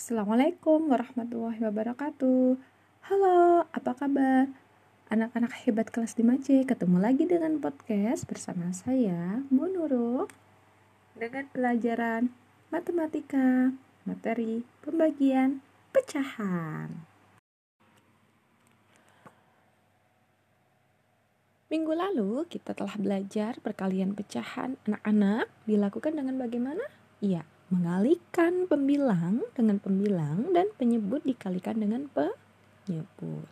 Assalamualaikum warahmatullahi wabarakatuh. Halo, apa kabar? Anak-anak hebat kelas 5C, ketemu lagi dengan podcast bersama saya, Nurul, dengan pelajaran matematika, materi pembagian pecahan. Minggu lalu kita telah belajar perkalian pecahan anak-anak dilakukan dengan bagaimana? Iya, mengalihkan pembilang dengan pembilang dan penyebut dikalikan dengan penyebut.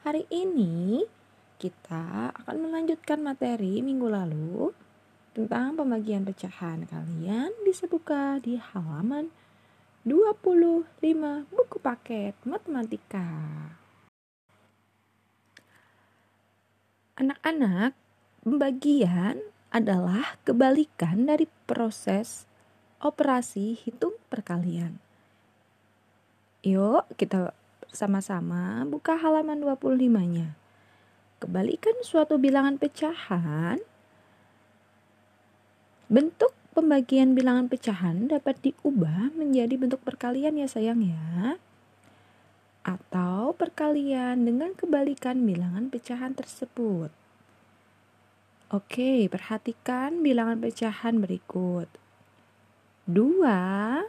Hari ini kita akan melanjutkan materi minggu lalu tentang pembagian pecahan. Kalian bisa buka di halaman 25 buku paket matematika. Anak-anak, pembagian adalah kebalikan dari proses operasi hitung perkalian. Yuk kita sama-sama buka halaman 25-nya. Kebalikan suatu bilangan pecahan. Bentuk pembagian bilangan pecahan dapat diubah menjadi bentuk perkalian ya sayang ya. Atau perkalian dengan kebalikan bilangan pecahan tersebut. Oke, perhatikan bilangan pecahan berikut. 2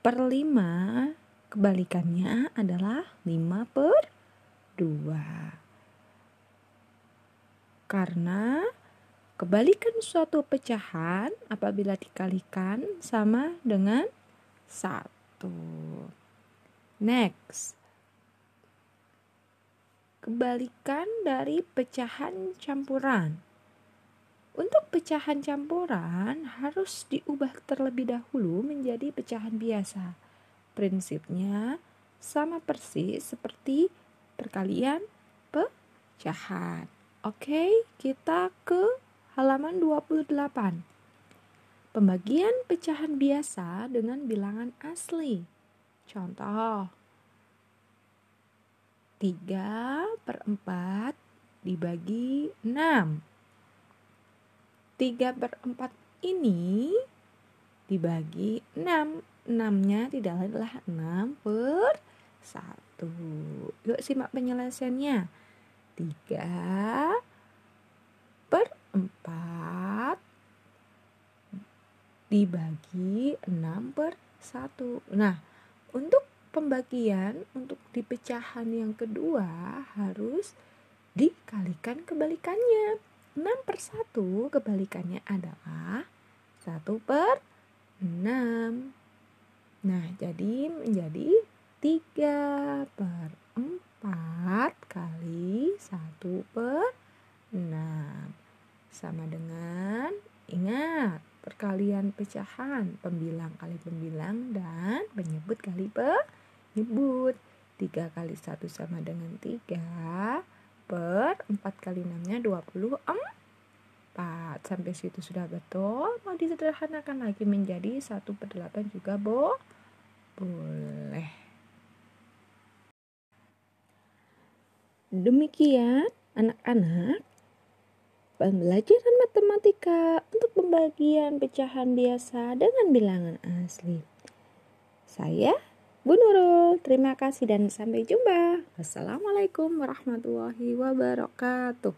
per 5 kebalikannya adalah 5 per 2. Karena kebalikan suatu pecahan apabila dikalikan sama dengan 1. Next. Kebalikan dari pecahan campuran. Untuk pecahan campuran harus diubah terlebih dahulu menjadi pecahan biasa. Prinsipnya sama persis seperti perkalian pecahan. Oke, kita ke halaman 28. Pembagian pecahan biasa dengan bilangan asli. Contoh. 3 per 4 dibagi 6 3 per 4 ini dibagi 6 6 nya tidak lain adalah 6 per 1 yuk simak penyelesaiannya. 3 per 4 dibagi 6 per 1 nah untuk pembagian untuk di pecahan yang kedua harus dikalikan kebalikannya 6 per 1 kebalikannya adalah 1 per 6. Nah, jadi menjadi 3 per 4 kali 1 per 6. Sama dengan, ingat, perkalian pecahan, pembilang kali pembilang dan penyebut kali penyebut. 3 kali 1 sama dengan 3 per 4 kali 6 nya 24 sampai situ sudah betul. Mau disederhanakan lagi menjadi 1 per 8 juga bo boleh. Demikian anak-anak pembelajaran matematika untuk pembagian pecahan biasa dengan bilangan asli. Saya Bu Nurul, terima kasih dan sampai jumpa. Wassalamualaikum warahmatullahi wabarakatuh.